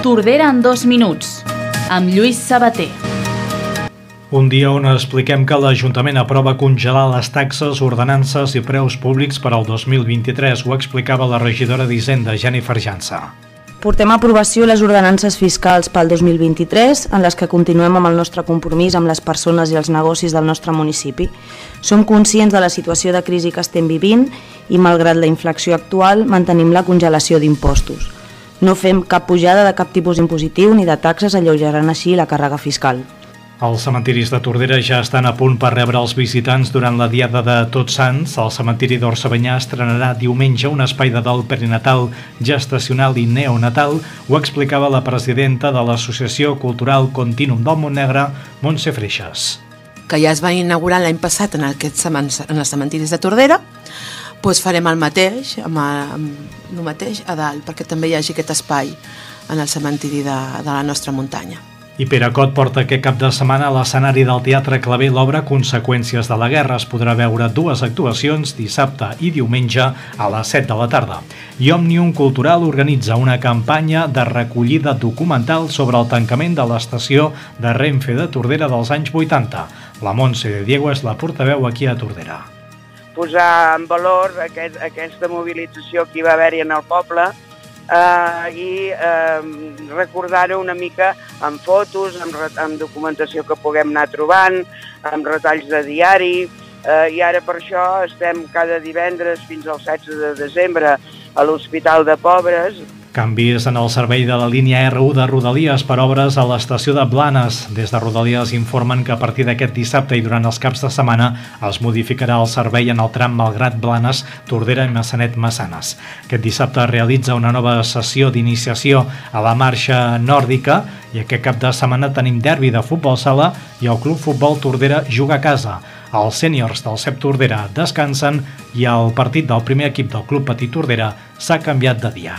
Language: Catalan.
Tordera en dos minuts, amb Lluís Sabater. Un dia on expliquem que l'Ajuntament aprova congelar les taxes, ordenances i preus públics per al 2023, ho explicava la regidora d'Hisenda, Jennifer Jansa. Portem a aprovació les ordenances fiscals pel 2023, en les que continuem amb el nostre compromís amb les persones i els negocis del nostre municipi. Som conscients de la situació de crisi que estem vivint i, malgrat la inflació actual, mantenim la congelació d'impostos. No fem cap pujada de cap tipus impositiu ni de taxes alleugerant així la càrrega fiscal. Els cementiris de Tordera ja estan a punt per rebre els visitants durant la Diada de Tots Sants. El cementiri d'Orsabanyà estrenarà diumenge un espai de dol perinatal, gestacional i neonatal. Ho explicava la presidenta de l'Associació Cultural Continuum del Montnegre, Montse Freixas. Que ja es va inaugurar l'any passat en, aquests, en els cementiris de Tordera, doncs farem el mateix, amb, amb el mateix a dalt, perquè també hi hagi aquest espai en el cementiri de, de la nostra muntanya. I Pere Cot porta aquest cap de setmana a l'escenari del Teatre Clavé l'obra Conseqüències de la Guerra. Es podrà veure dues actuacions dissabte i diumenge a les 7 de la tarda. I Òmnium Cultural organitza una campanya de recollida documental sobre el tancament de l'estació de Renfe de Tordera dels anys 80. La Montse de Diego és la portaveu aquí a Tordera. Posar en valor aquest, aquesta mobilització que hi va haver-hi en el poble, eh, i eh, recordar-ho una mica amb fotos, amb, amb documentació que puguem anar trobant, amb retalls de diari, eh, i ara per això estem cada divendres fins al 16 de desembre a l'Hospital de Pobres, Canvis en el servei de la línia R1 de Rodalies per obres a l'estació de Blanes. Des de Rodalies informen que a partir d'aquest dissabte i durant els caps de setmana es modificarà el servei en el tram Malgrat Blanes, Tordera i Massanet Massanes. Aquest dissabte es realitza una nova sessió d'iniciació a la marxa nòrdica i aquest cap de setmana tenim derbi de futbol sala i el Club Futbol Tordera juga a casa. Els sèniors del CEP Tordera descansen i el partit del primer equip del Club Petit Tordera s'ha canviat de dia.